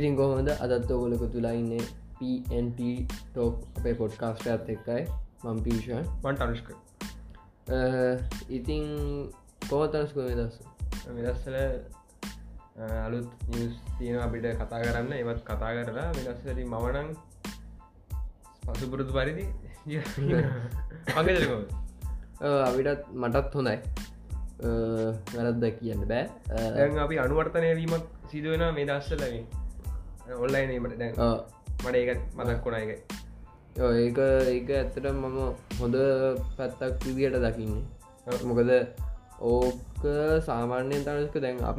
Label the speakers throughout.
Speaker 1: ඉතින් කොහොමද අදත් ඔගොලක තුලා ඉන්න පන්ට ටෝක් අපේ පොඩ්කාස්ට ඇත් එක්කයි. මම් පිෂන්.
Speaker 2: මන්ට අනුෂ්ක
Speaker 1: ඉතින් කෝතනස්කොම දස්
Speaker 2: විදස්සල අලුත් නිස් තියෙන අපිට කතා කරන්න. එවත් කතා කරලා විදස්සලි මවනං පසුපුරුදු පරිදි
Speaker 1: අපිටත් මටත් හොඳයි. වැරද්ද කියන්න බෑ.
Speaker 2: දැන් අපි අනුවර්තනය වීමක් සිදුවෙන මේ දස්සලවින් ඔල්ලයිනීමට දැන්. මට ඒකත් මතක් වුණ එක
Speaker 1: ඒක ඒක ඇත්තට මම හොඳ පැත්තක් විදියට දකින්නේ. මොකද ඕක සාමාන්‍යයෙන් තනස්ක දැන් අප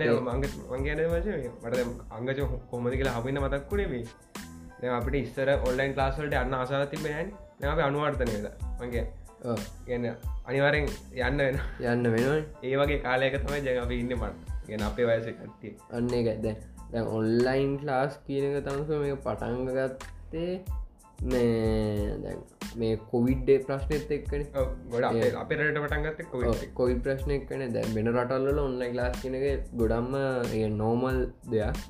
Speaker 2: මංගේන මට අංගච කොමති කියලා හපන්න මතක්කුණේ දැ අපිට ඉස්සර ඔන්ලයින් ලාස්වලට අන්න ආසා තිබෙන අප අනුවර්තනයද මගේ ගන්න අනිවරෙන් යන්න වෙන
Speaker 1: යන්න වෙන
Speaker 2: ඒ වගේ කාලයක තමයි ජග අප ඉන්න මට. ගෙන අපේ වයස කට්ටිය.
Speaker 1: අන්න එකද දැ ඔන්ලයින් ලාස් කියනක තනස මේ පටංගගත්තේ මේ මේ කොවිඩ්ඩේ ප්‍රශ්නයත් එක්කන.
Speaker 2: ගොඩ අපේ රට පටන්ගත්ත
Speaker 1: කොයි ප්‍රශ්නය කන දැ වෙන රටල්ල ඔන්ලයින් ලාස් කියනක ගොඩම්ම නෝමල් දෙයක්.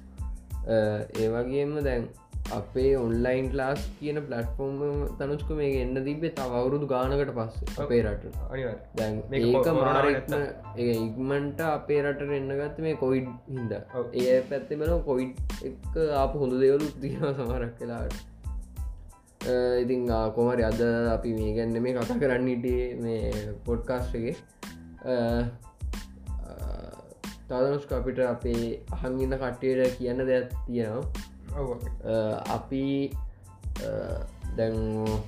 Speaker 1: ඒවගේම දැන් අපේ ඔන්ලයින් ලාස් කියන පලට්ෆෝර්ම් තනුස්ක මේ එන්න තිබේ තවරුදු ගානකට පස්ස අපේ රට ඒක මාරක්ම ඒ ඉක්මන්ට අපේ රට එන්න ගත්ත මේ කොයිඩ් හින්ද. ඒ පැත්තෙ බල කොයිඩ් එක අප හොඳ දෙවලු තියෙන සමරක් කලාට ඉතිං කොමරි අද අපි මේ ගැන්න මේ කතා කරන්නට මේ පොඩ්කාස්ටගේ තදනුස්ක අපිට අපේ අහංගින්න කට්ටයට කියන්න දෙයක් තියෙනවා අපි දැන්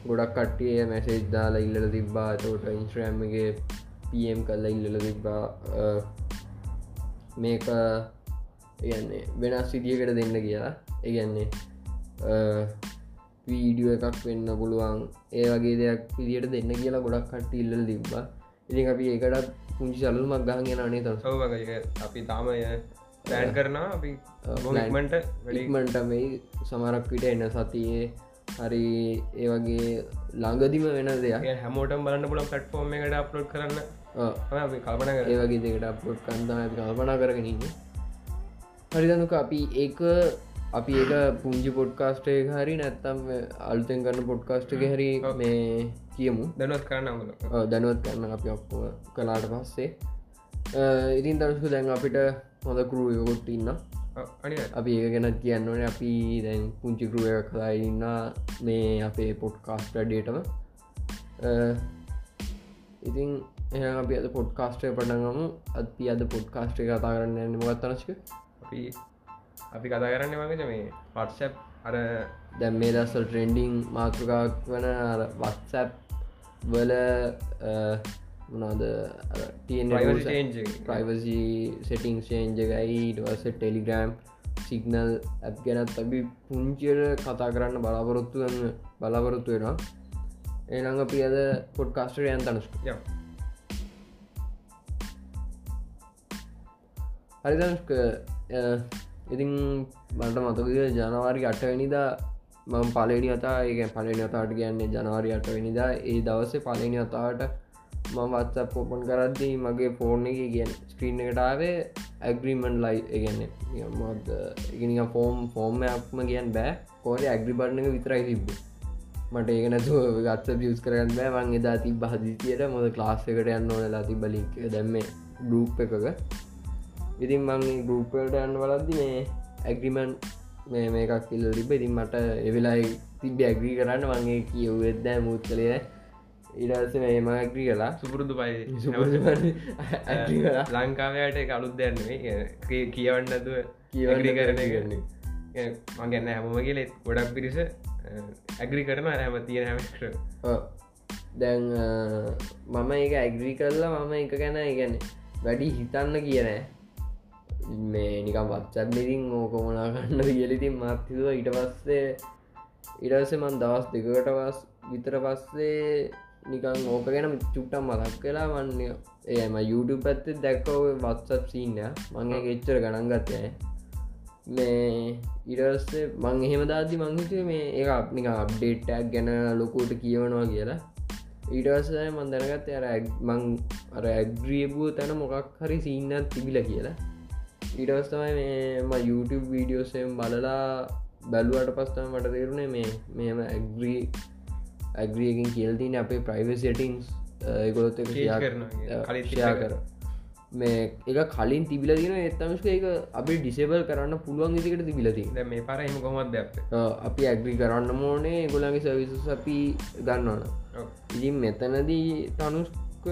Speaker 1: ගොඩක් කට්ටිය මැසේජ් දාලා ඉල්ලල තිබ්බා. තෝට ඉන්ස්්‍රෑම්ගේ පම් කල්ල ඉල්ලල තිබ්බා. මේක ඒන්නේ වෙනස් සිදියකට දෙන්න කියලා. ඒගැන්නේ වීඩියෝ එකක් වෙන්න පුළුවන්. ඒ වගේ දෙයක් පිදිට දෙන්න කියලා ගොඩක් කට ඉල්ල තිබ්බා. ඉතින් අපි ඒකටත් පුංචි සල්ලුමක් ගහගෙන අනේ තම
Speaker 2: සවගේ අපි තාමය පෑන් කරනවා අපි
Speaker 1: මට වැඩික්මට මේ සමරක් විට එන්න සතියේ හරි ඒ වගේ ළඟදිම වෙන දෙයක්.
Speaker 2: හැමෝටම් බලන්න පුලන් පටෆෝර්ම් එකට අප්ලෝඩ් කරන්න. කල්පන
Speaker 1: ඒ වගේ දෙකට අප්ලෝඩ් කන්තම කල්පනා කරගෙනන්න හරිදනුක අපි ඒක අපි ඒක පුංජි පොඩ්කාස්ටේ හරි නැත්තම් අල්තෙන් කරන්න පොඩ්කාස්ටක හැරි මේ කියමු.
Speaker 2: දැනුවත් කරන්න
Speaker 1: දැනුවත් කරන්න අපි ඔක්කෝ කලාට පස්සේ. ඉතින් තනසු දැන් අපිට හොඳ කරුයකොත් ඉන්න අපි ඒ ගැනත් කියන්න ඕන. අපි දැන් පුංචි කරුව කලා ඉන්න මේ අපේ පොට්කාස්ට ඩේටම ඉතින් එහ අපි අද පොඩ්කාස්ටය පටගම අත්ති අද පොඩ්කාස්ටේ කතා කරන්න ඇන්න මොගත්තනශක
Speaker 2: අපි අපි කතා කරන්න වගේ මේ පට්සැප් අර
Speaker 1: දැම් මේ දස්සල් ට්‍රෙන්ඩිං මාතෘකාක් වන වත්සැප් වල මනාද ප්‍රයිවසි සෙටිං ෂේන්ජගයි ඩවස ටෙලිග්‍රම් සිගනල් ඇත් ගැනත් අපි පුංචියට කතා කරන්න බලාපොරොත්තු ගන්න බලාපොරොත්තු වෙනවා. ඒනඟ අපි අද පොඩ්කාස්ටර යන් තනස් හරිදනස්ක ඉතින් බට මතකද ජනවාරි අටවැනිදා මම පලනි අතා ඒ පලනි අතාට කියන්නේ ජනවාරි අටවැනිදා ඒ දවසේ පලනි අතාට මම වත්සප් පෝපන් කරද්දී මගේ ෆෝර්න් එක කියෙන් ස්ක්‍රීන් එකටාවේ ඇග්‍රීමන් ලයි එකගන්න මත් එකනික ෆෝම් ෆෝර්ම්යක්ම කියන් බෑ. කෝඩ ඇග්‍රි බට්න එක විතරයි තිබ්බ. මට ඒකනතු ගත්ත බියස් කරන්න බෑ. වන් එදා තිබ හදිසියට මොද ලාස් එකට යන්න ඕනලා තිබලික් දැම්ම ගරුප් එකක. ඉතින් මං ගරුප්පට යන්න වලද්දි මේ ඇග්‍රිමන් මේ මේකක් කිල්ල තිබ ඉතින් මට එවෙලායි තිබ ඇග්‍රී කරන්න. වගේ කියවවෙද්දෑ මුත් කළේ ඉඩස මේම ඇග්‍රී කලා
Speaker 2: සුපුරුදු පයි
Speaker 1: ලංකාවයට
Speaker 2: කලුත් දැන්නේ කියවන්නතුව
Speaker 1: කියවඩි කරන කරන්නේ
Speaker 2: මගන්න හැමම කියලෙත් ගොඩක් පිරිස ඇග්‍රි කරන හැම තියෙන හැමට
Speaker 1: දැන් මම ඒක ඇග්‍රී කරලා මම එක ගැන ඉගැන වැඩි හිතන්න කියන මේ නිකම් වත්සැබ්ලිරින් ඕකොමනා කන්න කියලිතින් මත්තිතුව ඊට පස්සේ ඉඩස මන් දවස් දෙකටවස් විතර පස්සේ නිකං ඕක ගැන චුට්ටම් මතක් කලා වන්න ඒම YouTube පැත්තේ දැක්කව වත්සත් සිීන්න මංගේ එච්චර ගණන් ගත්තය මේ ඉරස්සේ මං එහෙම දාති මංහිතේ මේ ඒ අපනික අප්ඩේට්ටක් ගැන ලොකෝට කියවනවා කියලා. ඊටවසය මන් දැනගත් අර මං අර ඇග්‍රියබූ තැන මොකක් හරි සිීන්නත් තිබිල කියලා. ඊටවස්තමයි මේම YouTube වීඩියෝසයෙන් බලලා බැලුවට පස්තම මට තේරුණේ මේ මෙම ඇග්‍රී ඇග්‍රියකින් කියල්තින අපේ ප්‍රයිව සටිංස් ගොලොත් ෂයා කර. මේ එක කලින් තිබිල දින එත්තමස්ක එක අපි ඩිසේබල් කරන්න පුළුවන් ඉදිකට තිබිලති
Speaker 2: මේ පරහම කොමත්
Speaker 1: අපි ඇග්‍රි කරන්න මෝනේ ගොලගේ සවිසස් අපි ගන්නවන ඉතින් මෙතනදී තනුස්ක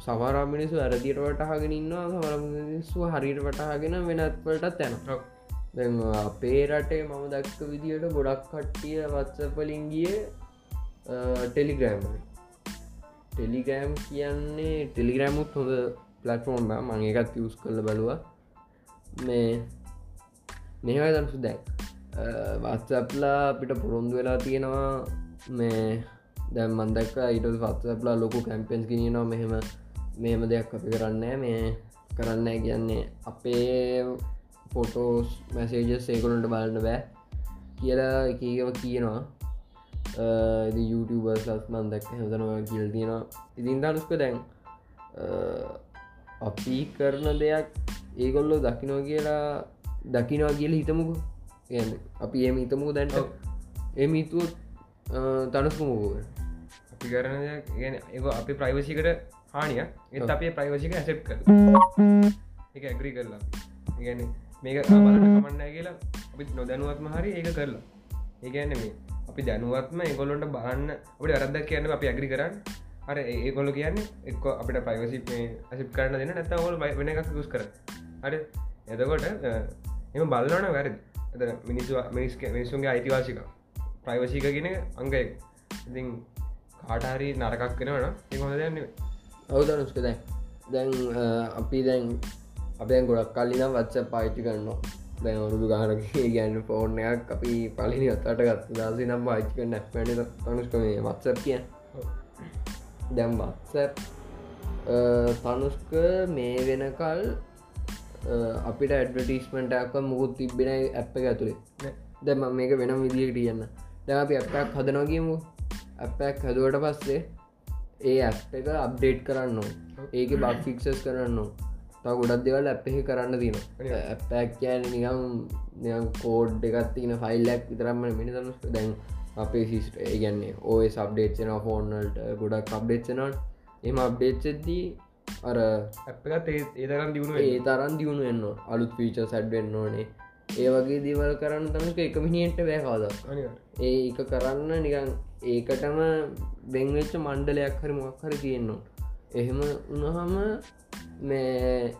Speaker 1: සමරා මිනිසු ඇරදිට වටහගෙන ඉන්නවා සමරමිනිස්සු හරිට වටහගෙන වෙනත්වලටත් යන අපේ රටේ මම දක්ක විදියට ගොඩක් කට්ටිය වත්සපලින්ගිය ටෙලිග්‍රෑම් ටෙලිග්‍රෑම් කියන්නේ ටෙලිග්‍රෑමුත් හොඳ පලටෆෝර්ම් මං එකත් යස් කරල බලුව. මේ මෙහයි දන්සු දැක් වත්සප්ලා අපිට පොරොන්දු වෙලා තියෙනවා. මේ දැම් මන්දක්ක ඊට පත්සපලා ලොකු කැම්පෙන්ස් ගෙනනවා මෙහෙම මෙහෙම දෙයක් අපි කරන්න මේ කරන්න කියන්නේ අපේ ෆොටෝස් මැසේජස් ඒකොලට බලන්න බෑ කියලා එකව කියනවා. YouTubeබර්ස් මන් දැක්ක හදනවා කියල් තියෙනවා ඉතින් දනුස්ක දැන් අපි කරන දෙයක් ඒගොල්ලෝ දකිනෝ කියලා දකිනවා කියල හිතමුකු. අපි ඒම හිතමුකු දැන්ට. එම හිතුවත් තනස්කුමකෝ
Speaker 2: අපි කරන ගැන ඒ අපි ප්‍රයිවසිකට හානිය එත් අපේ ප්‍රයිවසික ඇසප් කර එක ඇග්‍රී කරලා. ගැන මේක කමන්න කියලා අපි නොදැනුවත්ම හරි ඒක කරලා. ඒගැන්න මේ අපි දැනුවත්ම ඒගොලොන්ට බාන්න. අපට අරදක් කියන්න අපි ඇග්‍රි කරන්න. අර ඒගොල කියන්න එක් අපිට පයිවසි ඇසිප් කරන්න දෙන්න නැත ඔොල් වෙන එකක් ගුස් කර අර එතකොට එම බලන වැරදි. එත මිනිස්වා මිනිස් මිනිසුන්ගේ අයිතිවාසික ප්‍රයිවසික ගෙන අංගය ඉතින් කාටහරි නරකක් කෙනවන ඒ හොඳ දන්න
Speaker 1: ඔවුදනුස්ක දැන්? දැන් අපි දැන් අපෙන් ගොඩක් කල්ලිනම් වත්ස පාච්චි කරනවා. දැන් ඔරුදු ගානක ගැන්න ෆෝර්නයක් අපි පලිනි අතට ගත් දසි නම් පාච්චික නැක්මට තනුස්ක මේ වත්සප් කිය දැම් වත්සැප් තනුස්ක මේ වෙනකල් අපිට ඇඩවටිස්මටක් මුකුත් තිබෙන ඇප් එක ඇතුළේ දැම මේක වෙනම් විදිියට කියන්න. දැ අපි ඇප්පක් හදනොගීමු ඇප්පැක් හැදුවට පස්සේ ඒ ඇප් එක අප්ඩේට් කරන්න ඒක බක් ෆික්සස් කරන්න තා ගොඩක් දෙවල් එක කරන්න තින ඇප්පැක් කියන නිකම් කෝඩ් එකත් තින ෆයිල්ලක් විතරම්ම මිනිතනු දැන් අපේ සිස්ට ඒගන්නේ ඕය සබ්ඩේට්සෙන ෆෝර්නල්ට ගොඩක් අප්ඩේට්සනන් එම අප්ඩේට්සදී අර
Speaker 2: ඇප්ගත් ඒ තරම් දියුණු
Speaker 1: ඒ තරන් දියුණු එන්න අලුත් ෆීච සැඩ්වෙන්න ඕනේ. ඒ වගේ දේවල් කරන්න තමක එක මිනිියට බෑකාද ඒ එක කරන්න නිකන් ඒකටම බෙංවෙච්ච මණ්ඩලයක් හරි මොක් හරි තියෙන්නවා එහෙම උනහම මේ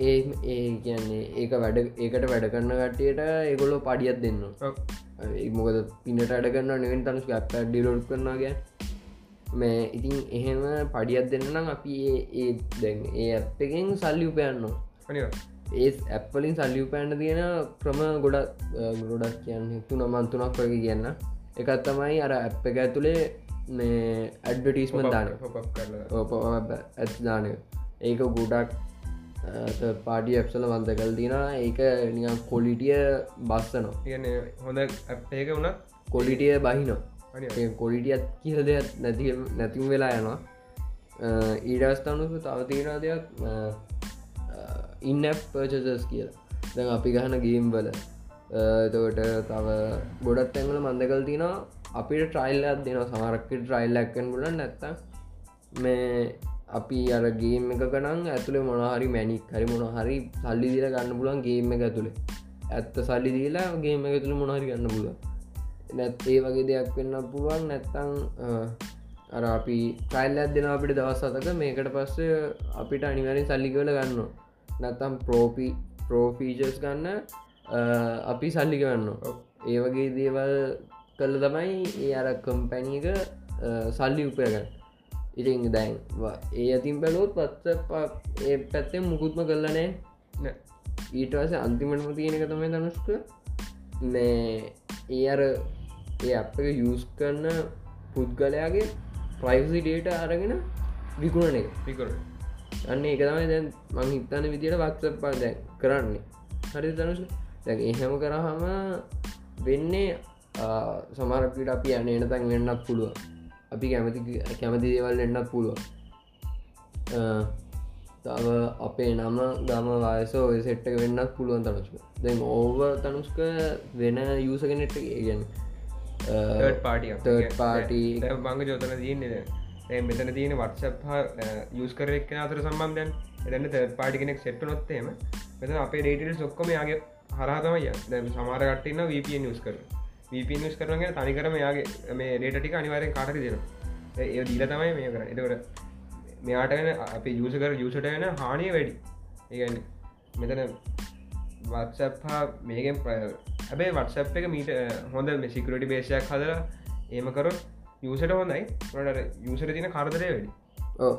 Speaker 1: ඒ ඒ කියන්නේ ඒක වැඩ ඒකට වැඩ කරන්න කට්ටියට ඒගොල්ලෝ පඩියත් දෙන්න මොකද පිනට අඩ කරන්න නෙවෙන් තනුස් අප ඩිලෝඩ් කරනගේ මේ ඉතින් එහෙම පඩියත් දෙන්න නම් අපි ඒ දැන් ඒ ඇප් එකෙන් සල්ලි උපයන්නවා ඒ ඇප්පලින් සල්ලි උපෑන්න තියෙන ක්‍රම ගොඩක් ගොඩක් කියන්න තුන මන්තුනක් වගේ කියන්න එකත් තමයි අර ඇප් එක ඇතුළේ මේ ඇඩ්ඩටිස්ම දාන ඇත් දානය ඒක ගොඩක් පාඩි ඇප්සල වන්ත කල් තින ඒක නිකම් කොලිටිය බස්සනවා.
Speaker 2: හොඳ ඇප්ඒක වුණත්
Speaker 1: කොලිටිය බහිනවා. කොලිටියත් කියල දෙයක් නැති නැතිම වෙලා යනවා. ඊඩස්ථානුසු තවතිනා දෙයක් ඉන්න පර්චසස් කියලා. දැන් අපි ගහන ගේම් වල. එතකොට තව ගොඩත් තැන්වල මන්දකල් තිනවා අපිට ට්‍රයිල්ලත් දෙන සමරක්ක ට්‍රයිල්ලක්කන් ගුලන් නැත්ත මේ අපි අරගේම එක කනන් ඇතුළේ මොනහරි මැනික් හරි මොනහරි සල්ලි දිල ගන්න පුලන් ගේම එක ඇතුළේ ඇත්ත සල්ලි දීලා ගේම එක තුළ මොනහරි ගන්න පුල නැත් ඒ වගේ දෙයක් වෙන්න පුළුවන්. නැත්තං අර අපි ටයිල්ලත් දෙෙන අපිට දවස් අතක මේකට පස්සේ අපිට අනිවරි සල්ලිකවල ගන්න නැත්තම් ප්‍රෝපි ප්‍රෝෆීජස් ගන්න අපි සල්ලි ගන්න ඒ වගේ දේවල් කල්ල තමයි ඒ අර කම්පැනීක සල්ලි උපයගන්න. ඉතින් දැන් ඒ අතින් පැලොත් පත්ස ඒ පැත්තෙන් මුකුත්ම කරලනෑ ඊට වස අන්තිමටම තියෙනක තමයි තනුස්ක මේ ඒ අර ඒ අප එක යස් කරන්න පුද්ගලයාගේ ප්‍රයිසි ඩේට අරගෙන විකුණන එක.
Speaker 2: පිකර
Speaker 1: අන්න එක තමයි දැන් මං හිතන්න විදියට වත්සපා දැ කරන්නේ. හරි තනුස දැන් එහෙම කරහම වෙන්නේ සමරකට අපි යන එන තැන් වෙන්නත් පුළුව අපි කැමති කැමති දේවල් එන්නත් පුළුව තව අපේ නම ගම වායස සෙට්ට වෙන්නත් පුළුවන් තනුස්ක දැ ඕව තනුස්ක වෙන යුසගෙනෙට් ගැන්
Speaker 2: පාටිය
Speaker 1: පාටි
Speaker 2: බංග ජෝතන තියන්නේ මෙතන තියෙන වටසප් යස් කරෙක් අතර සම්බන්ධයන් එතන්න තර්ඩ පාටි කෙනෙක් සෙට්ට නොත්තේම මෙත අපේ ඩේටල් සොක්කොම යාගේ හරහතමය දැ සමාරගටන්න වප නිස් කර වප නිස් කරනගේ තනිකරම යාගේ මේ ඩේටික අනිවාරෙන් කාටක දෙන ඒ දීල තමයි මේ කර එතකට මෙයාට වෙන අපි යුසකර යුසට වෙන හානිය වැඩි. ඒගන්න මෙතන වත්සප් හා මේගෙන් හැබේ වත්සප් එක මීට හොඳ සිකරටි බේෂයක් හදලා ඒම කරොත් යුසට හොඳයි. ට යුසර තින කරදරය වැඩි.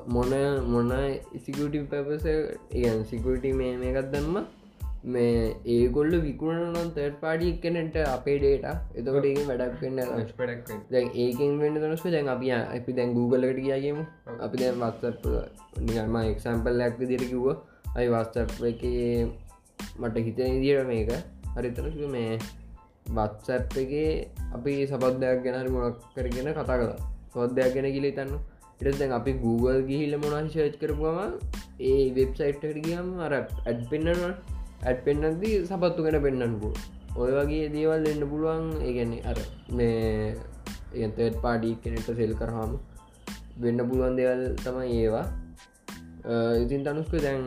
Speaker 1: මොන මොන ඉසිකුටි පැපස ඒගන් සිකුටි මේ මේකත් දම්ම. මේ ඒගොල්ල විකුණ නම් තර්ට පාඩි එක්කනට අපේ ඩේට එතකොට ඒ වැඩක් වෙන්න දැන් ඒකෙන් වෙන්න තනස්ව දැන් අපි අපි දැන් Googleලට කියගේම අපි දැන් වත්සප් නිගම එක්සම්පල් ඇක් දිර කිව්ව. අයි වස්තප් එක මට හිතන දිර මේක. හරිතනක මේ වත්සැප් එක අපි සබද්දයක් ගැන මොනක් කරගෙන කතා කලා සොද්දයක් ගැන කිලි තන්න ඉට දැන් අපි Google ගිහිල්ල මොනහි ශේච් කරපුම ඒ වෙබ්සයිට්ට ගියම් අර ඇඩ් පෙන්න්නවා ඇඩ් පෙන්න්නදී සපත්තු ගැන පෙන්න්නපු ඔය වගේ දේවල් එන්න පුළුවන් ඒගැන්නේ අර මේ එතත් පාඩි කෙනෙට සෙල් කරහාම වෙන්න පුළුවන් දෙවල් තමයි ඒවා. ඉතින් තනුස්ක දැන්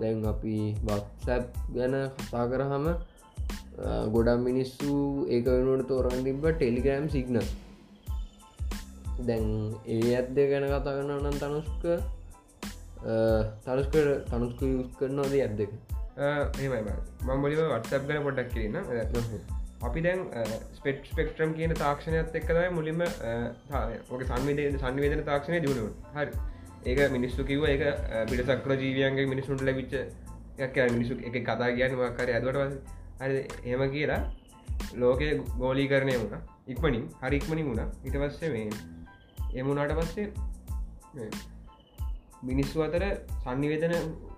Speaker 1: දැන් අපි වත්සැප් ගැන කතා කරහම ගොඩම් මිනිස්සු ඒක වෙනුවට තෝරගන්න තිබ ටෙලිග්‍රම් සිග්න දැන් ඒ ඇත්ද ගැන කතා කරන්න නම් තනුස්ක තනුස්ක තනුස්ක යුස් කරනවාද ඇත් දෙක
Speaker 2: එමයි මම්බලිව වටසප් ගැන පොඩක් කියන්න අපි දැන් ස්පෙට් ස්පෙක්ට්‍රම් කියන තාක්ෂණයත් එක්කදයි මුලින්ම ඕක සංවිධ සංවේදන තාක්ෂණය දියුණු හරි. ඒක මිනිස්සු කිව එක පිට සක්‍ර ජීවියන්ගේ මිනිසුන්ට ලැවිච්ච යක් මිනිසු එක කතා කියන්න මක්කර ඇදවට හරි එම කියලා ලෝකය ගෝලී කරණය වුණ. ඉක්මනින් හරික්මනින් වුණ. ඉට පස්සේ මේ එමුණට පස්සේ මිනිස්සු අතර සන්නිවේදන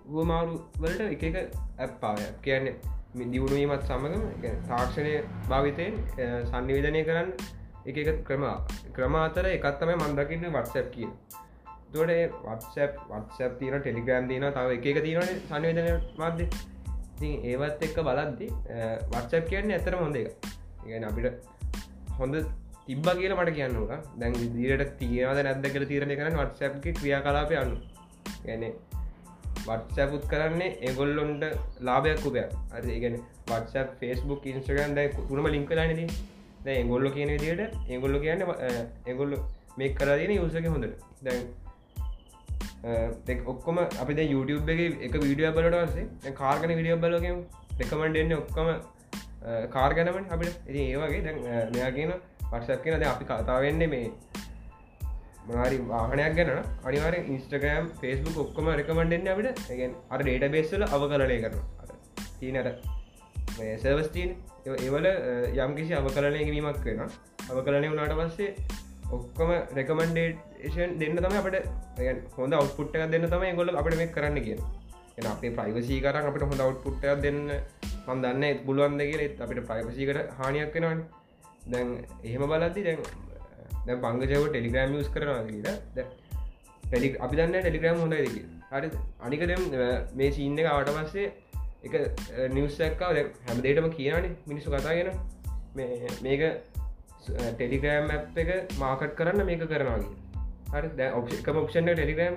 Speaker 2: වුවමාරු වලට එක එක ඇප්පාය කියන්නේ දියුණුවීමත් සමඟ තාක්ෂණය භාවිතයෙන් සන්නිවේදනය කරන්න එක එක ක්‍රම ක්‍රම අතර එකත්තම මන්දකින්න වත්සැප් කිය තොට වත්සැප් වත්සැප් තින ටෙලිග්‍රම් තින තව එක එක තියන සන්නිවේදන මධ්‍ය. ති ඒවත් එක්ක බලද්දි වත්සැප් කියන්නේ ඇතර හොඳ එක ඉගැන අපිට හොඳ තිබ්බ කියල මට කියන්නවා දැන් දිරට තියනද නැද්ද කර තීරණය කරන වත්සැප්ගේ ක්‍රියා කලාපය අන්න ගැන වත්සැපුත් කරන්නේ එගොල්ලොන්ට ලාභයක් උපය අද ඉගෙන වත්සප් ෆෙස්බුක් ඉන්ස්ට්‍රගන් දැ තුනම ලින්ක ලනද දැ එගොල්ල කියන දිට එගොල්ල කියන්න එගොල්ල මේ කරදින යුසක හොඳට. දැන් ඔක්කොම අපි YouTube එක එක වීඩිය බලට වසේ කාර්ගන විඩිය බලගම දෙකමට එන්න ඔක්කොම කාර් ගැනමට අපිට. ඉති ඒවගේ දැන් මෙයා කියන වටසක් කියනද අපි කතාවෙන්නේ මේ මනාරි වාහනයක් ගැන අනිවාර ඉන්ස්ටගෑම් ෆෙස්බුක් ඔක්කොම රකමන්ඩෙන් අපිට. ගැන් අර ඩේට බේස්සල අවකලනය කරන තිීනට සර්වස්ටීන් ඒවල යම් කිසි අවකලනය කිරීමක් වෙන අවකලනය වුණට පස්සේ ඔක්කොම රෙකමන්ඩේෂන් දෙන්න තම අපට හොඳ අවට්පුට්ට දෙන්න තම ගොල අපට මේ කරන්න කිය එ අපේ ප්‍රයිවසී කරන්න අපට හොඳ අවට්පුට්ට දෙන්න මන්දන්න පුළුවන්ද කියලෙත් අපිට ප්‍රයිවසීකට හානියක් වෙනවාන්. දැන් එහෙම බලද්දි දැන් දැ පංගජව ටෙලිග්‍රම් ස් කරනවා කියලා. ටෙලි අපි දන්න ටෙලිග්‍රම් හොඳ දෙක හරි. අනිකදම් මේ සිීන්න එක ආට පස්සේ එක නිවසක්කාව හැමදේටම කියනේ මිනිස්සු කතාගෙන මේක ටෙලිග්‍රෑම් ඇ් එක මාකට් කරන්න මේක කරනවාගේ හරි. දැ ඔක්ක ඔක්ෂණ ටෙලිග්‍රම්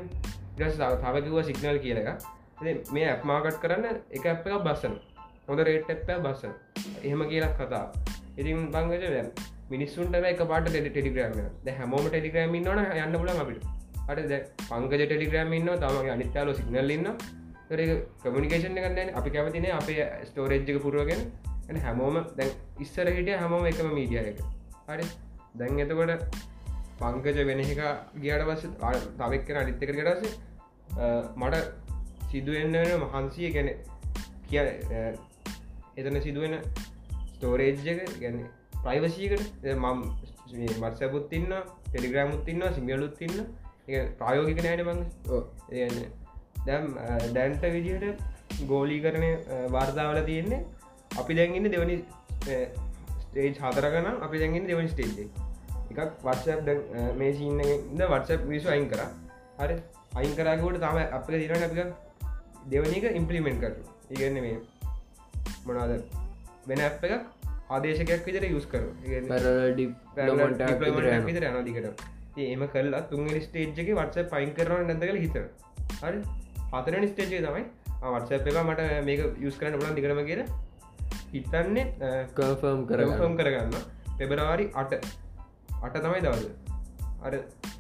Speaker 2: තවකිව සිගනල් කියල එක මේ ඇ් මාකට් කරන්න එක ඇ් එක බස්සන හොඳ රේට් ඇප්පෑ බස්සන එහෙම කියලක් කතා ඉතින් බංගජ දැම් මිනිස්සුන්ට එක පාට ටෙලිග්‍රම ද හැමෝම ටෙලිග්‍රම න්න යන්න පුල අපිට. අට ද පංකජ ටෙලිග්‍රම න්න තම අනිත්‍යාල සිගනල්ලන්න කමිකේෂන් කන්න අපි කැමතින අපේ ස්ටෝරේජ්ක පුරුවගෙන. හැමෝම දැන් ඉස්සර හිටිය හැමෝම එකම මීඩිය එක. හරි. දැන් එතකොට පංකජ වෙන එක ගියට පස්ස තවෙක්කෙන අනිත්තක කරස මට සිදුවෙන්න මහන්සිය ගැන කිය එතන සිදුවෙන ස්ටෝරේජ්ජක ගැන්නේ ප්‍රයිවසීකට මම් මත්සපුත් තින්න ටෙලිග්‍රෑමුත් තින්න සිංහලුත් තින්න ප්‍රයෝගික නෑන බං දැම් දැන්ට විදිහට ගෝලී කරණය වාර්තාවල තියෙන්නේ අපි දැන්ගන්න දෙවනි ස්ටේජ් හතරගන අපි දැන්ගෙන දෙවනි ස්ටේජ් එකක් වත්සප් මේ සිීන්න ද වත්සප් විසු අයින් කර. හරි. අයින් කරගට තම අප දිරන අප දෙවනික ඉම්පලිමෙන්ට් කර ඉගන්න මේ මොනාද වෙන අප එකක් ආදේශකයක් විතර යුස් කර විතර යනදිකට ඒම කරලා තුන්ගනි ස්ටේජ්ක වත්ස පයින් කරන නැදකල හිත හරි. හතරනි ස්ටේජේ තමයි. වත්සප් එක මට මේක යුස් කරන්න බලන් දිකරම කියර හිතන්නේ
Speaker 1: කර්ෆර්ම් කරෆම්
Speaker 2: කරගන්න. පෙබරවාරි අට අට තමයි දවද අර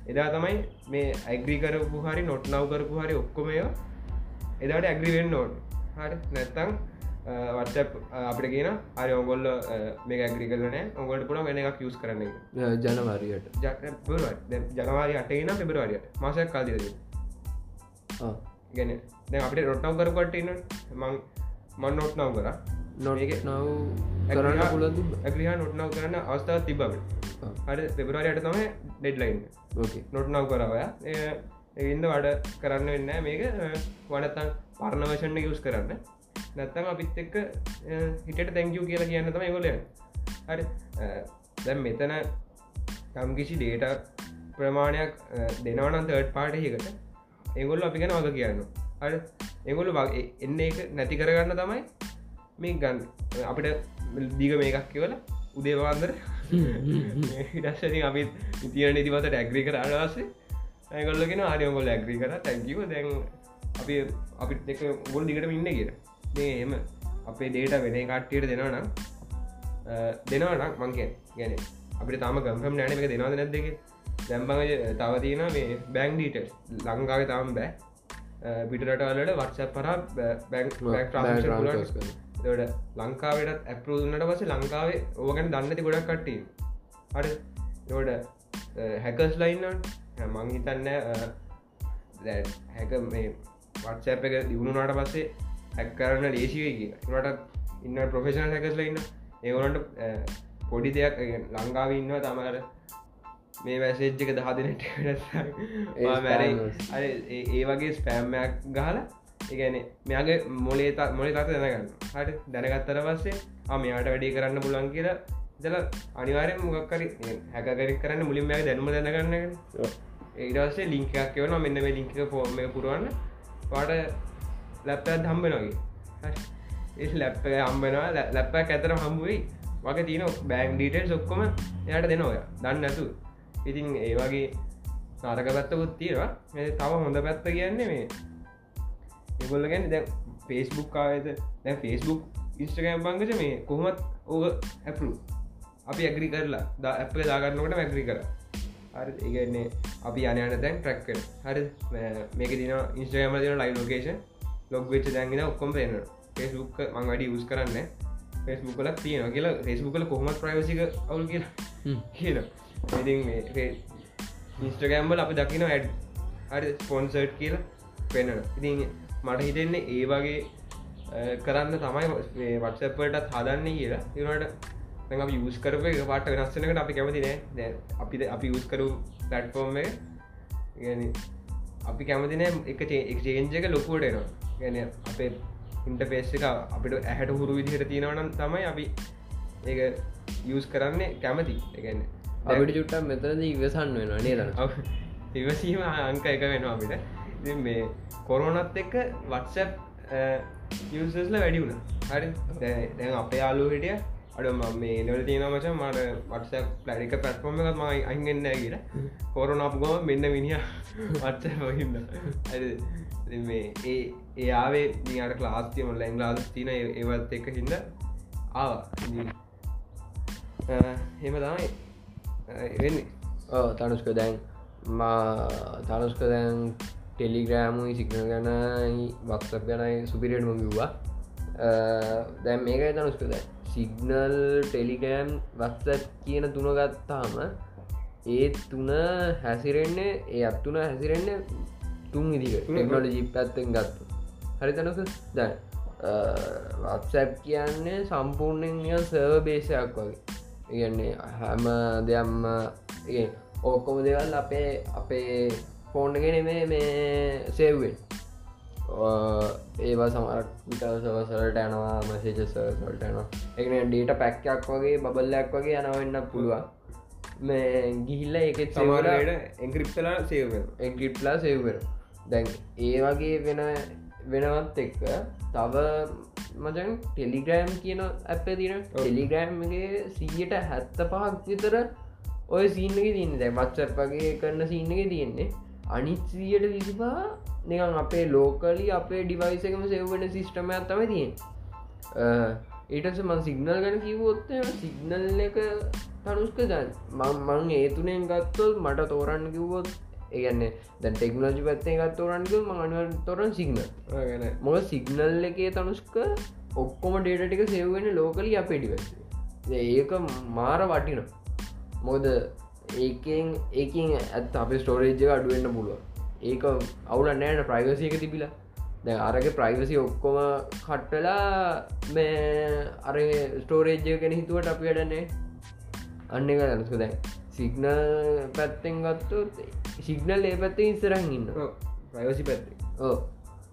Speaker 2: එදා තමයි මේ ඇග්‍රී කරපු හරි නොට් නව් කරපු හරි ඔක්කොමය එදාට ඇග්‍රිවෙන්න ඕන්. හරි. නැත්තං වත්සප් අපට කියන අරි ඔගොල්ල මේ ඇග්‍රි කරන ඔගොලට පුළ වෙන එකක් යස් කරන
Speaker 1: ජනවාරයට.
Speaker 2: ජනවාරි අටගෙන පෙබරවාරියට. මාසයක් කාදිරද ගැන දැ අපට රොට්නව කරකොට ඉන්න මං මන් නොට් නව කර.
Speaker 1: නොක නව කරන්න පුලද
Speaker 2: ඇග්‍රිහ නොට්නව කරන්න අවස්ථාව තිබබට හරි පෙබරවාරයට තමයි ඩෙඩ්ලයින් නොට් නව කරවය එවින්ද වඩ කරන්න වෙන්න මේක වඩතන් පරණවශන්න යුස් කරන්න නැත්තම් අපිත් එක්ක හිට තැංකූ කියලා කියන්න තම ගොල හරි. දැම් මෙතන යම්කිසි ඩේට ප්‍රමාණයක් දෙනවනන් තර්ඩ් පාටයකට ඒගොල්ල අපි ගැන වග කියන්න අ ඒගොල්ල වගේ එන්න එක නැති කරගන්න තමයි මේ ගන්න. අපිට දීග මේකක් කියවල උදේවාන්දර ඉටස්සන අපි තියන නිතිවත ඇග්‍රි කර අඩවාසේ ඇගොල්ලගෙන ආරයගොල් ඇග්‍රි කර තැකිව දැන් අපි අපි දෙක ගොල් දිගට ඉන්න කියෙන එම අපේ දේට වෙන කට්ටියට දෙනවනම් දෙනවනම් මංකෙන් ගැන අපිට තම ගම්පම් නෑන එක දෙනවද නැදක දැම්බඟ තවතින මේ බැංක් ඩීට ලංකාව තම බෑ. පිටරටවලට වර්ෂ පරා බැංක් ලංකාවට ඇපරුදුන්නට පස ලංකාවේ ඕගැන දන්නති ගොඩක් කට්ටී අඩ යෝඩ හැකස් ලයින්න මං හිතන්න හැක මේ වට්සැප් එක දියුණුනාට පස්සේ හැක් කරන්න ලේසිවයි නට ඉන්න ප්‍රොෆෙෂනල් හැකස්ල ඉන්න. ඒවනට පොඩි දෙයක් ලංකාව ඉන්නවා තමර මේ වැසේච්චක දහදනට ඒ වගේ ස්පෑම්මයක් ගහලා ඒගැන මෙයාගේ මොලේ මොලේ තත දැනගන්න. හට දැනගත්තර පස්සේ මෙයාට වැඩි කරන්න පුලන් කියලා දල අනිවාරය මොක්කරි හැකරි කරන්න මුලින් මෑ දැනුම දැනගන්න ඒදසේ ලිංකයක් කියවන මෙන්න මේ ලිංක පෝර්ම පුරුවන්න. පාට ලැප්පත් හම්බෙනගේ ඒ ලැප්ප හම්බෙනවා ලැප්ප ඇතර හම්බුවයි වගේ තියන බෑන් ඩීටල් සොක්කොම එයට දෙනෝය දන්න ඇතු ඉතින් ඒ වගේ නාරක පැත්තකුත් තියෙනවා. තව හොඳ පැත්ත කියන්නේ මේ එගොල්ල ගැන දැ ෆේස්බුක් කායද දැ? ෆේස්බුක් ඉස්ට්‍රකෑම් බංගච මේ කොහොමත් ඕක ඇපරු අපි ඇගරි කරලා. ද ඇපල දාගන්නකට මැගරි කර. හරි. ඒගන්නේ අපි අනයන දැන් ට්‍රක්ක හරි මේක දින ඉස්ට්‍රගම දින ලයි ලෝකේෂන් ලොග් වෙච්ච දැන්ගෙන ඔක්කොම් පේන ෆෙස්බුක් මං වැඩි යස් කරන්න ෆෙස්බුකල තියෙන කියලා. ෆෙස්බුකල කොහොමත් ප්‍රයිවසික අවුල් කියලා කියන ඉති ඉස්ට්‍රගම්බල අපි දකින ඇඩ් හරි ස්පොන්සර්ට් කියලා පෙන්න්න ඉතින් මට හිතෙන්නේ ඒ වගේ කරන්න තමයි වටසපටත් හදන්න කියලා. ඒනට අපි යස් කරප එක පාට වෙනස්සනකට අපි කැමති නෑ. අපි අපි යස් කරු පලට්ෆෝර්ම් අපි කැමතින එක එක්ජේන්ජක ලොකුවට එනවා ගැන අපේ ඉන්ටපේස් එක අපිට ඇහැට හුරු විදිහට තියෙනවනම් තමයි අපි ඒ යස් කරන්නේ කැමති. එකන්න
Speaker 1: අපිට චුට්ටම් මෙතද ඉවසන්න වෙනවා නේද?
Speaker 2: ඉවසීම අංක එක වෙනවා අපිට. මේ කොරෝනත් එක්ක වත්සප් යසල වැඩි වුණ. හරි. දැන් අපේ යාලු හිටිය. අඩ ම නවල තියෙන මච. මට වටස පලඩික පැත්පොම එකත් මයි අහිගෙන්න්න කියලා. කොරන අපගම මෙන්න මිනිිය වත්ස හොහින්න මේ ඒ ඒයාවේ නිට ලාස්තියම ලැන් ලාස් තින ඒවත් එක හිද ආ හෙම තමයි. වෙන්නේ.
Speaker 1: තනුස්ක දැන් මා තනුස්ක දැන් ටෙලිග්‍රෑමුයි සිගන ගැනයි වක්සප් ගැනයි සුපිරියට මගවා දැම් මේක තනුස්කද සිගනල් ටෙලිගෑම් වක්සත් කියන තුන ගත්තාම ඒ තුන හැසිරෙන්නේ ඒ අත්තුන හැසිරෙන්නේ තුන් ඉදික ටෙක්නොලජි පැත්තෙන් ගත්තු හරි තනක දැ වත්සැප් කියන්නේ සම්පූර්ණෙන් සර්ව බේසයක් වගේ. ඉගන්නේ හැම දෙයම්ම ඕක්කොම දෙවල් අපේ අපේ ෆෝන්ගෙන මේ මේ සෙව්වෙන් ඒවා සමරක් විටසවසලට යනවා මසේජසල්ට යනවා. එකන ඩේට පැක්කයක් වගේ බබල්ලයක් වගේ යනවන්න පුළුවන්. මේ ගිහිල්ල එකත්
Speaker 2: සමරට එංග්‍රිප්තලා සේව
Speaker 1: එගිට්ලා සෙව්වෙන දැන් ඒ වගේ වෙන වෙනවත් එක්ක තව මචන් ටෙලිග්‍රෑම් කියන ඇප තින ටෙලිග්‍රෑම්ගේ සීයට හැත්ත පහක් විතර ඔය සීනක තියන්න. දැ මත්සප් වගේ කරන්න සිීනක තියෙන්නේ. අනිත්සියට විසිපා නිකන් අපේ ලෝකලි අපේ ඩිවයිසකම සෙව්වෙන සිිස්ටම ඇත්තම තියෙන් ඒටස මන් සිගනල් ගැන කිවොත් සිගනල් එක තනුස්ක දැන් මං ඒතුනෙන් ගත්තොල් මට තෝරන්න කිව්වොත් ඒගන්න දැන් ටෙක්නෝජි පත්තේ ගත් තෝරන්ග මනුව තොරන් සිගනල් මොක සිගනල් එකේ තනුස්ක ඔක්කොම ඩේට ටික සෙව්වෙන ලෝකලි අපේ ඩිවස් ඒක මාර වටින මොද ඒකෙන් ඒකින් ඇත් අප ස්ටෝරේජ්ක අඩුවෙන්න්න පුළුව ඒක අවුල නෑන ප්‍රයිවසියක තිබිලා. දැ අරග ප්‍රයිවසි ඔක්කොම කට්ටලා මේ අර ස්ටෝරේජ්ය කෙන හිතුවට අපි වැඩන්නේ අන්න එක දැනස්ක දැන් සිගනල් පැත්තෙන් ගත්තුත් සිගනල් ඒ පැත්තේ ඉස්සරන් ඉන්න
Speaker 2: ප්‍රයවසි පැත්තේ.
Speaker 1: ඕ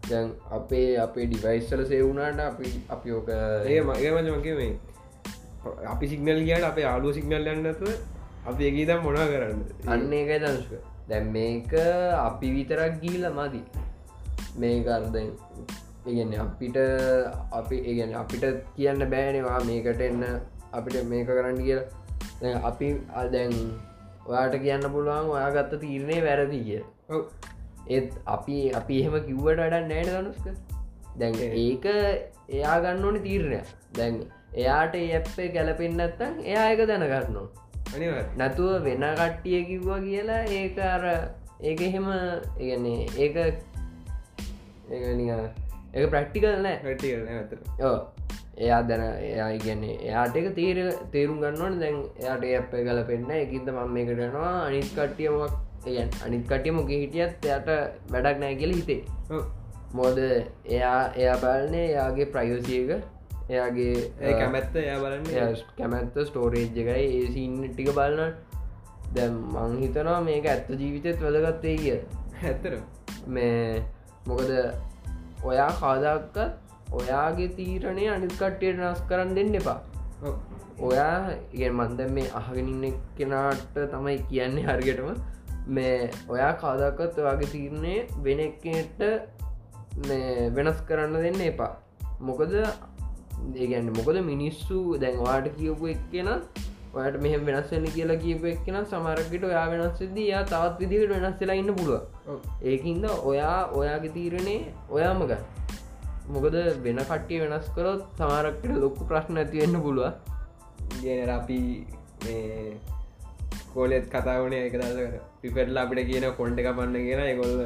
Speaker 1: දැන් අපේ අපේ ඩිවයිස්සල සේවුණට අපි අපි ඕක
Speaker 2: ඒ මගේ මචමගේ මේ අපි සිගනල් කියට අපේ ආලුව සිගනල් යන්නතුව අපි ඒකීතම් මොනා කරන්න?
Speaker 1: අන්න එකයි දනුෂක. දැන් මේක අපි විතරක් ගීල මදි. මේක අර්දෙන් ඉගන්න අපිට අපි ඉගන්න අපිට කියන්න බෑනවා මේකට එන්න අපිට මේක කරන්න කිය අපි අදැන් ඔයාට කියන්න පුළුවන් ඔයා ගත්ත තීරණය වැරදි කිය. ඒත් අපි අපි එහෙම කිව්වට අඩ නෑට දනුස්ක දැන් ඒක එයා ගන්න ඕනි තීරණය දැන් එයාට ඒ ඇප්පේ ගැලපෙන්න්නත්තන් එයා එක දැනගන්නවා නැතුව වෙන කට්ටිය කිව්වා කියලා ඒක අර ඒක එහෙම ඒගන්නේ ඒක ඒ ප්‍රක්ටිකල් නෑ. ඕ එයා දැන එයා ඉගන්නේ එයාට එක තේර තේරුම් ගන්නවන දැන් එයාට අප කල පෙන්න්න එකද මම මේකටනවා අනිත් කට්ටියමක් එයන් අනිත් කටිය මොක හිටියත් එයට වැඩක් නෑ කියල හිතේ. මොද එයා එයා බලන්නේ එයාගේ ප්‍රයෝසියක එයාගේ
Speaker 2: ඒ කැමැත්ත එයා බලන්න.
Speaker 1: කැමැත්ත ස්ටෝරේජ් එකයි. ඒ සින්න ටික බලන්න දැම් මං හිතනවා මේක ඇත්ත ජීවිතත් වැදගත්තේ කිය
Speaker 2: ඇත්තර
Speaker 1: මේ මොකද ඔයා කාදක්කත් ඔයාගේ තීරණය අනිත් කට්ටියට නස් කරන්න දෙන්න එපා. ඔයා ඉගෙන් මන්ද මේ අහගෙනන්න කෙනාට තමයි කියන්නේ හරිගටම මේ ඔයා කාදක්කත් ඔයාගේ තීරණය වෙන එකට වෙනස් කරන්න දෙන්න එපා. මොකද ඒගැන්න මොකද මිනිස්සු දැන් වාට කියපු එක්කෙන ඔයට මෙහම වෙනස්සන්න කියලා කියපු එක්කෙන සමරකට ඔයා වෙනස්සද යා තවත් විදිකට වෙනස්සලා ඉන්න පුළුව ඒකින්ද ඔයා ඔයාගේ තීරණේ ඔයාමග මොකද වෙන කට්ටිය වෙනස් කරොත් සමාරක්කට ලොක්කු ප්‍රශ්න ඇතිවෙන්න පුළුව
Speaker 2: ගෙන අපි කෝලෙත් කතාවන එක දර පිපෙටල අපිට කියන කොන්්ඩ එක පන්න කියෙන එකොල්ල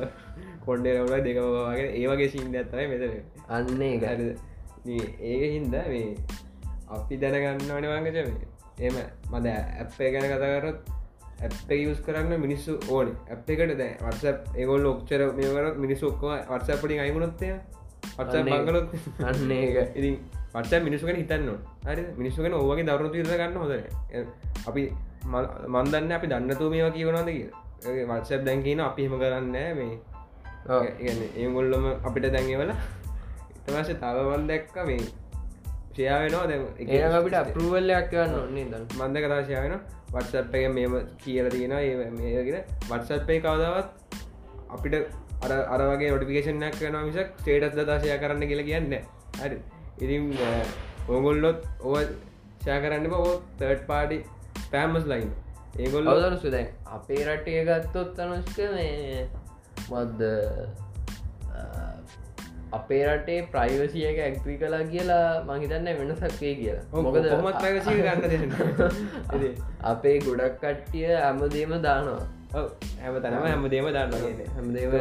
Speaker 2: කොන්්ඩේ රවල දෙකවාගේ ඒවගේ සිීන්ද ඇත්තයි මෙතර
Speaker 1: අන්න එක
Speaker 2: ඒක හින්ද මේ අපි දැනගන්න ඕනවාගච එම මද ඇප්පේ ගැන කතාකරත් ඇප යස් කරන්න මිනිස්සු ඕන. ඇප් එකට දැ වර්ස ඒගොල් ඔක්චර මේකර මිනිස්සු ඔක්කම වර්සපටින් අයිමුණොත්තය වර්ස බංගලොත්
Speaker 1: අන්න ඒක.
Speaker 2: ඉතින් පට මිනිස්සුගෙන හිතන්න හරි මිනිස්සුගෙන ඕවගේ දවරු තිර ගන්න හොද අපි මන්දන්න අපි දන්නතු මේවා කියවනද කිය වර්සප් දැන්කන අපි හෙම කරන්න මේ. ඒගොල්ලොම අපිට දැන්ගවල තවශ තවවන් දැක්ක මේ ෂයාවෙනවා දැ
Speaker 1: ඒ අපිට අපරුවල්ලයක් වන්න ඔන්නේ ද
Speaker 2: මන්ද කතාශයවෙන වටසප් එක මෙම කියල තියෙන ඒ මේගෙන වටසප්පේ කවදාවත් අපිට අර අරගේ නොටිකේෂනයක් වන මිසක් ස්ටේටස් දශය කරන්න කියල කියන්න හරි. ඉරිම් ඕගොල්ලොත් ඕ ෂය කරන්න බෝ තර්ඩ් පාඩි පෑමස් ලයින්
Speaker 1: ඒගොල් අදන සුදැන් අපේ රටේ ගත්තොත් අනුස්ක මේ මද්ද අපේ රටේ ප්‍රයිවසියක ඇක්වී කලා කියලා මහිතන්න වෙනසක්වේ කියලා.
Speaker 2: මොකද හොමත් ගන්න
Speaker 1: අපේ ගොඩක් කට්ටිය ඇමදීම දානවා
Speaker 2: හැම තනම හැමදේම දන්න හැමදේව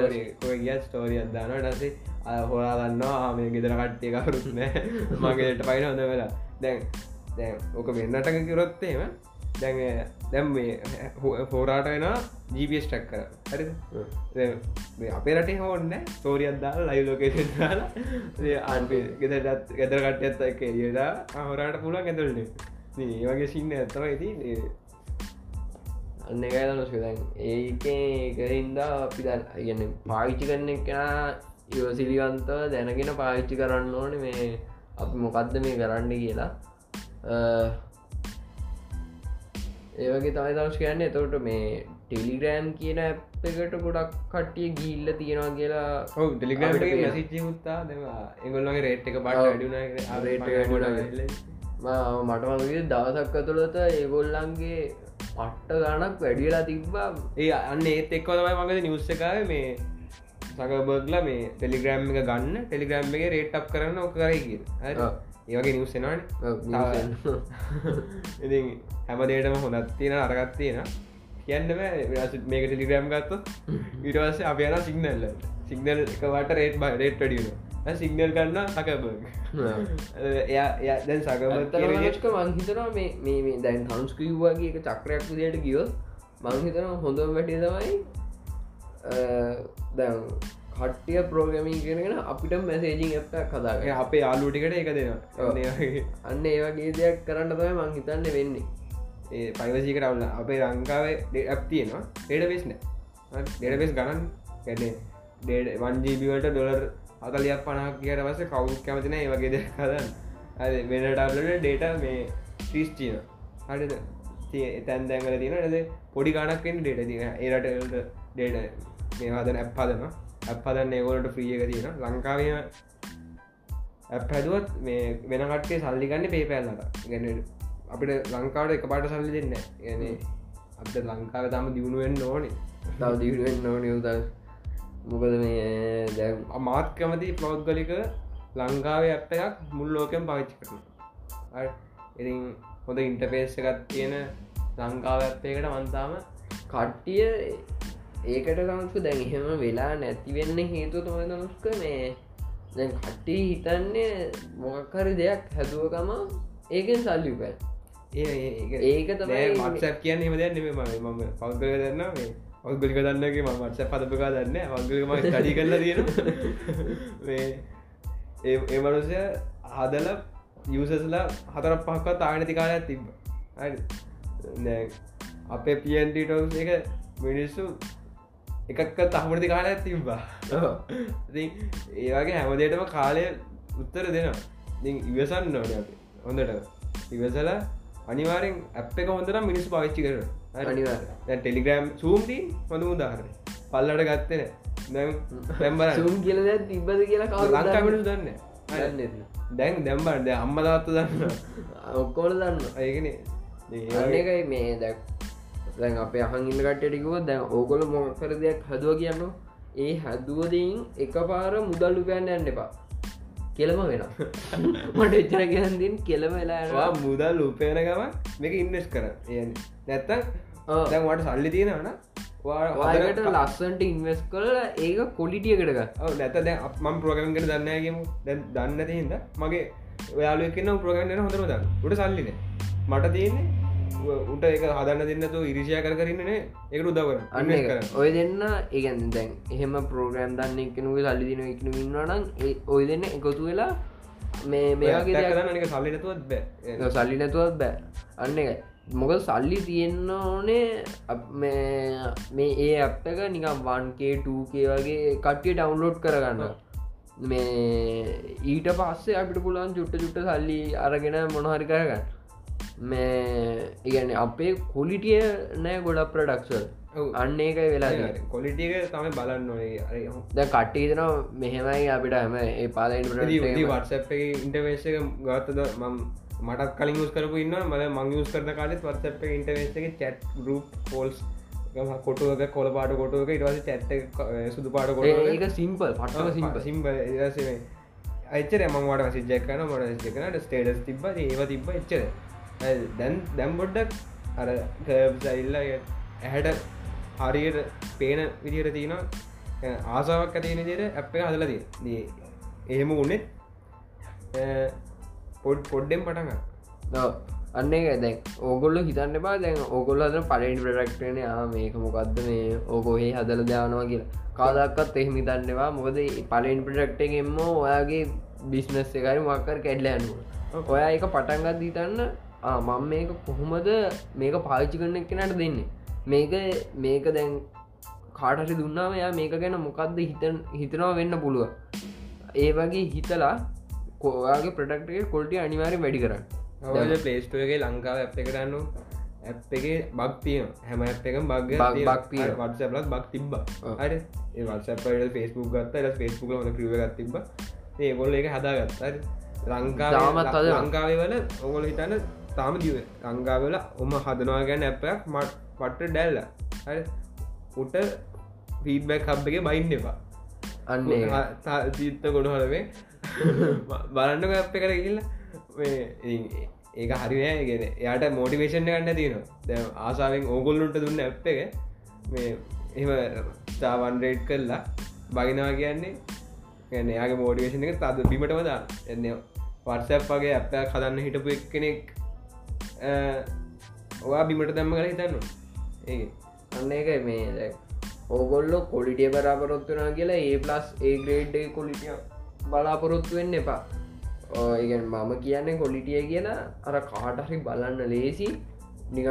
Speaker 2: ගිය ස්ටෝරියත් දාන ටසේ හොලා දන්නවා මේ ගෙදර කට්ටිය කරුත් නෑ මගේට පයින හොඳ වෙලා. දැන් දැන් ඕක වෙන්නටක කිරොත්තේම දැන් දැම් මේ හෝරාට වෙන ජීපස් ටක් කර හරි අපේ රටේ හෝන්න තෝරියත් දාලා ලයි ලෝකේෂන් දාලා. අන්පේ ගෙදරත් ගෙදර කට්ටයත් එක ඒදා හොරාට පුලන් ඇතුලන ඒ වගේ සින්න ඇත්තම ඇති
Speaker 1: අන්න එකයි දනස්කදැන් ඒක එකහින්දා අපි දැන් ගන්න පාවිච්චි කරන කෙනා යෝසිලිවන්තව දැනගෙන පාවිච්චි කරන්න ඕන මේ අපි මොකක්ද මේ කරන්න කියලා. ඒවගේ තමයි දවස් කියන්න. එතවට මේ ටෙලිග්‍රෑම් කියන එකට ගොඩක් කට්ටිය ගිල්ල තියෙනවා කියලා
Speaker 2: ඔව ටෙලිග්‍රම්. මසිච්චි මුත්තා දෙවා එගොල්ලගේ රේට් එක බට. වැඩුන
Speaker 1: රේට් ම- මට මගේ දවසක් ඇතුළත ඒගොල්ලන්ගේ පට්ට ගණක් වැඩියලා තිබ්බා.
Speaker 2: ඒ අන්න ඒත් එක්ව තමයි මගද නිවස්ස එකය මේ සකබර්ගල මේ ටෙලිග්‍රම් එක ගන්න. ටෙලිග්‍රම් එක රේට්ක් කරන්න ඔක කරයි කිය. ඒවගේ නිවස්සෙනවාන. ඉති හැමදේටම හොඳත් තියෙන අරගත් තියෙන කියන්න මේක ටෙලිග්‍රම් ගත්ත විටවස අප යන සිගනල්ල සිගනල් එකවට රේට් බ රේට් ඩියන සිගනල් ගන්න සකබර්ග. එයා දැන් සකබ
Speaker 1: තරමක මංහිතනවා මේ මේ දැන් හංස්කවවාගේ එක චක්‍රයක් විදියට ගියොත් මංහිතන හොඳම වැටිය තමයි දැන් කට්ටිය ප්‍රෝගමින් කරගෙන අපිට මැසේජිං ඇත්ත කදාග
Speaker 2: අපේ යාලුටිකට එක. දෙනවා.
Speaker 1: අන්න ඒවගේ දෙයක් කරන්න තමයි මං හිතන්න වෙන්නේ.
Speaker 2: ඒ පයිවසිකට අවුල අපේ ලංකාවේ ඇප් තියෙනවා. ඩේට වෙස්න ඩේට වෙස් ගණන් ගැන ඩේට වන්ජීබිවලට ඩොලර් අතලියක් පනක් කියට වස කවු් කැමතින ඒ වගේ දෙ හදන්න. අද වෙනටල්ලට ඩේට මේ ්‍රීස්්චීන හරිද? තැන් දැන්ගල තියෙන ද පොඩි ගණක්ෙන් ඩේට තින ඒරට ඩේට මේ හදන ඇප් හදන ඇප් හදන්න ඒගොලට ්‍රිය එක තියෙන ලංකාවය ඇප් හැදුවත් මේ වෙනකටේ සල්ලිගන්න පේපැල්ලට ගැන අපිට ලංකාවට එක පාට සල්ලි දෙන්න ගැන අප ලංකාව තම දියුණුවෙන් ඕනේ.
Speaker 1: තව දිවෙන් නොන යුතල් මොකද මේ දැන්
Speaker 2: අමාත් කැමති පෞද්ගලික ලංකාවේ ඇප් එකක් මුල් ලෝකෙන් පාවිච්චි කරන ඉතින් හොඳ ඉන්ටපේස් එකත් තියෙන ලංකාව ඇත්තේකට වන්තාම
Speaker 1: කට්ටිය ඒකට කමස්ක දැන් එහෙම වෙලා නැතිවෙන්න හේතු තමයි නොස්ක මේ දැන් කට්ටි හිතන්නේ මොකක්හරි දෙයක් හැදුවකම ඒකෙන් සල්ලිපැ ඒක තමයි
Speaker 2: මත්සැප් කියන්න එම දෙන්න ම පෞද්ගල දන්න මේ පෞද්ගලික දන්නගේ ම මත්ස පදපකා දන්න වංගලම ටඩි කරලා තියෙන ඒ මනුසය හදල යසස්ලා හතර පහක්වත් ආනති කාලයක් තිබ අපේ පියන්ටටෝස් එක මිනිස්සු එකක්ක තහමටි කාලයක් තිබ්බා. ඒවගේ හැමදේටම කාලය උත්තර දෙනවා. ඉවසන්න නොන හොඳට ඉවසල අනිවාරෙන් අප එක හොඳට මිනිස් පාවිච්චි කර
Speaker 1: අනිවාර්යෙන්.
Speaker 2: ටෙලිග්‍රම් සූම්දී හොඳ උදාහරන පල්ලට ගත්තන දැම්බර
Speaker 1: සුම් කියල දැ තිබ්බද කියලා
Speaker 2: ලංකාමට දන්න දැන් දැම්බන්ද අම්මදාත්ත දන්න
Speaker 1: ඔක්කෝල දන්න
Speaker 2: ඒගෙන
Speaker 1: එකයි මේ දැක් දැන් අපේ ඉන්න කට්ටටිකුව දැන් ඕකොල මොකර දෙයක් හදුව කියන්න ඒ හැදුවදයින් එක පාර මුදල්ලු පෑන්න යන්න එපා කෙලම වෙන මට එච්චර කියන්දින් කෙලම වෙලා
Speaker 2: මුදල් උපයන ගම මේක ඉන්නෙස් කර. නැත්තන් දැන්වට සල්ලි තියෙනවන
Speaker 1: වායට ලස්සන්ට ඉන්වස් කල ඒක කොලිටියකටක
Speaker 2: නැත දැ මම් ප්‍රෝගමකට දන්නගම දැ දන්න තිහිද මගේ ඔයාලු එකන්න ප්‍රෝගමන හොඳර දන්න උට සල්ලින මට තියන්නේ උට ඒක හදන්න දෙන්නතු ඉරිසිය කර කරන්නනේ එකට උදවර
Speaker 1: අන්න එක ඔය දෙන්න ඒගැන් දැන් එහෙම ප්‍රෝග්‍රම් දන්න එකනුව සල්ලි දින එකනු ඉන්නවනම් ඒ ඔය දෙන්න එකතු වෙලා මේ මේගේ
Speaker 2: කරන්න සල්ලිනතුවත් බෑ.
Speaker 1: සල්ලි නැතුවත් බෑ. අන්න එක මොකද සල්ලි තියෙන්න්න ඕනේ මේ ඒ අප එක නිකම් වන්කේටූකේ වගේ කට්ටිය ඩවන්ලෝඩ් කරගන්න මේ ඊට පස්සේ අපිට පුළන් චුට්ට චුට්ට සල්ලි අරගෙන මොනහරි කරගන්න මේ ඉගැන අපේ කොලිටිය නෑ ගොඩක් ප්‍රඩක්ෂල්
Speaker 2: ඔව්.
Speaker 1: අන්න ඒකයි වෙලා
Speaker 2: කොලිටික තම බලන්න ඕනේ.
Speaker 1: ද කට්ටීතන මෙහෙමයි අපිට හම ඒ පාලයින්
Speaker 2: වටසප් ඉන්ටවේශ ගත්තද මම් මටත් කලින් ස් කරපු ඉන්න මල මං ස් කරන කාලෙත් වත්සප් ඉන්ටවේශගේ චැට් ගරුප් පෝල්ස් කොටුවක කොල පාට කොටුවක ඉටවස චැට්ට සුදු පාට කොට
Speaker 1: ඒක සිම්පල් පට්ටම සිම්පල්
Speaker 2: සිම්බ ඒසේ අච්චර මංවට සිජ්ජක්කන මොට සිකනට ස්ටේටස් තිබ ඒව තිබ එච්චර දැන් දැම්බොඩ්ඩක් අර කර්බ්සයිල්ල ඇහැට හරියට පේන විදිහට තියෙන ආසාවක් ඇතින දිට අප එක හදලදී දී එහෙම උනෙත් පොඩ් පොඩ්ඩෙන් පටඟ
Speaker 1: අන්න එක දැන් ඕගොල්ල හිතන්න බා දැන් ඕගොල්ල අදන පලෙන් ප්‍රඩක්ටන මේක මොකක්ද මේ ඕගොහේ හදල දානවා කියලා. කාදක්කත් එහෙම දන්නවා මොකද පලෙන් ප්‍රඩක්ටගෙන්ම ඔයාගේ බිස්නස් එකරි මක්කර කැඩ්ලයන්ුව ඔයා එක පටන්ගත් දීතන්න මං මේක කොහොමද මේක පාවිච්චි කරන කෙනට දෙන්නේ? මේක මේක දැන් කාටහරි දුන්නාම යා මේක ගැන මොකක්ද හිතන් හිතනවා වෙන්න පුළුව ඒ වගේ හිතලා කොයාගේ ප්‍රඩක්ටේ කොල්ටිය අනිවාරය වැඩි කරන්න.
Speaker 2: පලේස්ටුවගේ ලංකාව ඇප් එක කරන්න ඇප් එක බක් තියන හැම ඇප් එක බග
Speaker 1: තියෙනවා.
Speaker 2: වත්සපලත් බක් තිබ්බ.
Speaker 1: ඔව්.
Speaker 2: අර වත්සප ෆෙස්බුක් ගත්ත. ෆෙස්බුක් හොන ක්‍රිව ගත් තිබ ඒගොල්ල එක හදාගත්ත. ලංකා
Speaker 1: තාමත් හදනවා.
Speaker 2: ලංකාවේ වල ඔගොල හිතන්න තාම දිව ලංකාවල ඔම හදනවා ගැන ඇපයක් මට පට්ට ඩැල්ල උට ෆීඩබැක් හබ්බගේ බයින්් එපා.
Speaker 1: අන්න. ඒ.
Speaker 2: චීත්ත ගොඩ හලවේ බලන්න අප කර කියල්ල ඒක හරිනෑ ගෙන එයාට මෝටිවේෂන් ගන්න තියනවා දැ ආසාාවෙන් ඕගොල්ලුන්ට දුන්න ඇප් එක. මේ එම චාවන්රේට් කරලා බගිනවා කියන්නේ. ගැන එයාගේ මෝටිවේෂන් එක තද බිමටම දා එන්න වර්සප් වගේ ඇප්පයක් හදන්න හිටපු එක් ඔවා බිමට දැම්ම කර හිතන්න ඒ
Speaker 1: අන්න එක මේ ඕගොල්ලො කොලිටිය බරාපොරොත්තුනා කියලා ඒ ප්ලස් ඒ ග්‍රේඩ් කොලිටිය බලාපොරොත්තු වෙන්න එපා. ඒගැන් මම කියන්නේ කොලිටිය කියලා අර කාටහරි බලන්න ලේසි. නික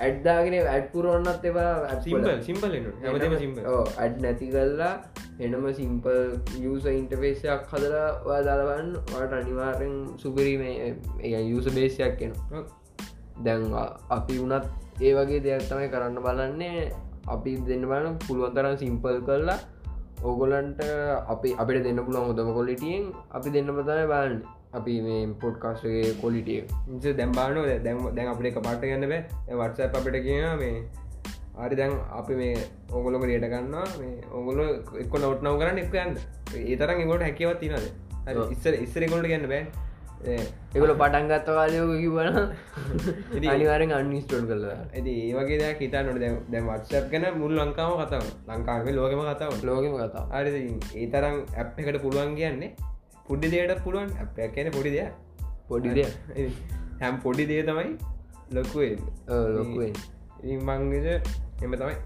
Speaker 1: ඇඩ්දාගෙන ඇඩ්පුරොන්නත් එවා
Speaker 2: සිම්පල් සිම්පල්
Speaker 1: ඇඩ් නැති කල්ලා එනම සිම්පල් යස ඉන්ටෆේසයක් හදලා දාලවන්න වට අනිවාරෙන් සුපරීම යුස බේසයක් කෙන දැන් අපි වනත් ඒ වගේ දෙයක් තමයි කරන්න බලන්නේ. අපි දෙන්න බලන පුළුවන්තරම් සිම්පල් කරලා ඕගොලන්ට අපි අපිට දෙන්න පුළුවන් හොදම කොලිටියෙන් අපි දෙන්න පතයි බලන්න. අපි මේ පොඩ්කාස්ගේ කොලිටිය
Speaker 2: දැම්බාන දැම් දැන් අපට එක පාට ගන්න බෑ. වටස අපිට කියන මේ ආරි දැන් අපි මේ ඔගොලොක රියට ගන්නවා. මේ ඔගොල එක්ක නොට්නව කරන්න එක් යන්න. ඒ තරම් එකොට හැකිවත් තිනද. ඉස්සර ඉස්සර ගොලට ගන්න බෑ
Speaker 1: එකොල පටන්ගත්ත කාලයෝක කිවන අනිවාරෙන් අන්නිස්ටෝල් කරලා.
Speaker 2: ඇති ඒවගේ දෙයක් හිතා නොට දැම් වත්සප් ගැන මුල් ලංකාව කතාව ලංකාවේ ලෝකම කතාව
Speaker 1: ලෝකම කතා
Speaker 2: අරි ඒ තරම් ඇප් එකට පුළුවන් කියන්නේ පුඩ්ඩි දෙයට පුළුවන් ඇපයක් කියන පොඩි දෙයක්.
Speaker 1: පොඩි දෙය
Speaker 2: හැම් පොඩි දේ තමයි ලොකුවෙන්
Speaker 1: ලොකුවෙන්
Speaker 2: මංගද එම තමයි.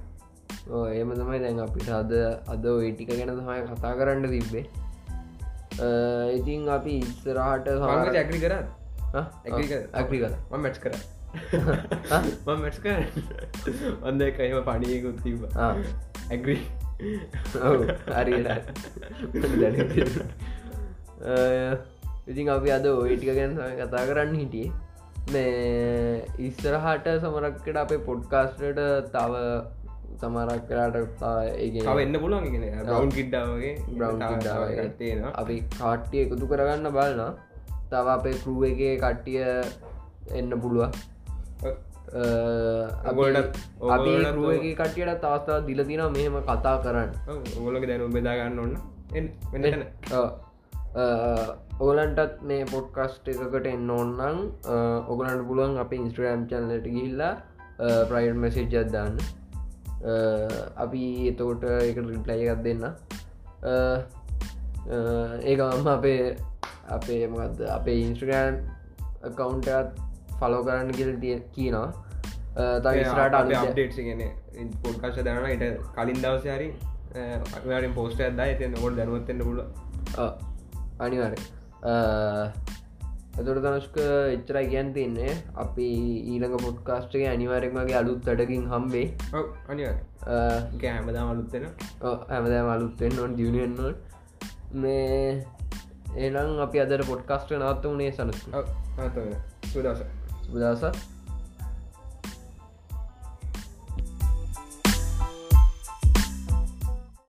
Speaker 1: ඒම තමයි දැන් අපිට අද අද ඔයිටික ගැන තමයි කතා කරන්න තිබ්බේ ඉතින් අපි ඉස්සරහට
Speaker 2: මංග චැක්‍රි කර.
Speaker 1: ඇක්‍රි කර.
Speaker 2: මැට් කර. මැට් කර. ඔන්න එක එම පඩියකුත් තිබ ඇග්‍රී
Speaker 1: හරි ඉතින්. අපි අද ඔයිටික ගැන කතා කරන්න හිටියේ. මේ ඉස්සරහට සමරක්කට අපේ පොඩ්කාස්ටට තව සමරක් කරට ඒ
Speaker 2: තව එන්න පුළුවන් ගෙන බ්‍රවන්් කිඩ්ඩාවගේ
Speaker 1: බ්‍රවන්්
Speaker 2: තියෙන
Speaker 1: අපි කාට්ටිය එකතු කරගන්න බලන්න තව අපේ කරුව එක කට්ටිය එන්න පුළුව
Speaker 2: ඔගොල්ලටත්
Speaker 1: කරුවගේ කටියට තවස්ථා දිල තින මෙහෙම කතා කරන්න.
Speaker 2: ඔගොලක දැනු බෙදාගන්න ඔන්න
Speaker 1: ඕලන්ටත් මේ පොඩ්කස්ට එකකට එන්න ඕන්නම් ඔගලන්ට පුළුවන් අප ඉන්ස්ට්‍රෑම් චල්ලට ගිල්ලා ප්‍රයිඩ් මෙසේජ් අදදාන්න අපි එතකොට එක රිප්ලයි එකක් දෙන්න. ඒක අම්ම අපේ අපේ මද අපේ ඉන්ස්ට්‍රෑම් කවුන්ටත් ෆලෝ කරන්න කියල තිය කියනවා. තවිස්රට අලු
Speaker 2: අප්ඩේට් ගෙන පොඩ්කාශ දරන ට කලින් දවස හරි අනිවාරෙන් පෝස්ට ඇද ඇති නොකොට දැනුවත්තෙන්ට පුල
Speaker 1: අනිවර ඇතුට තනස්ක එච්චරයි කියන් තින්නේ. අපි ඊළඟ පොඩ්කාස්ටගේ අනිවාරෙක්මගේ අලුත් අඩකින් හම්බේ
Speaker 2: අනිවාර කෑමදා අලුත්තෙන
Speaker 1: හැමදෑම අලුත්තෙන් නොන් දියුණෙන්න්නොල් මේ ඒනම් අපි අදර පොඩ්කාස්ට නවත්ත වනේ සනස්ක
Speaker 2: සුදස
Speaker 1: සුදසත්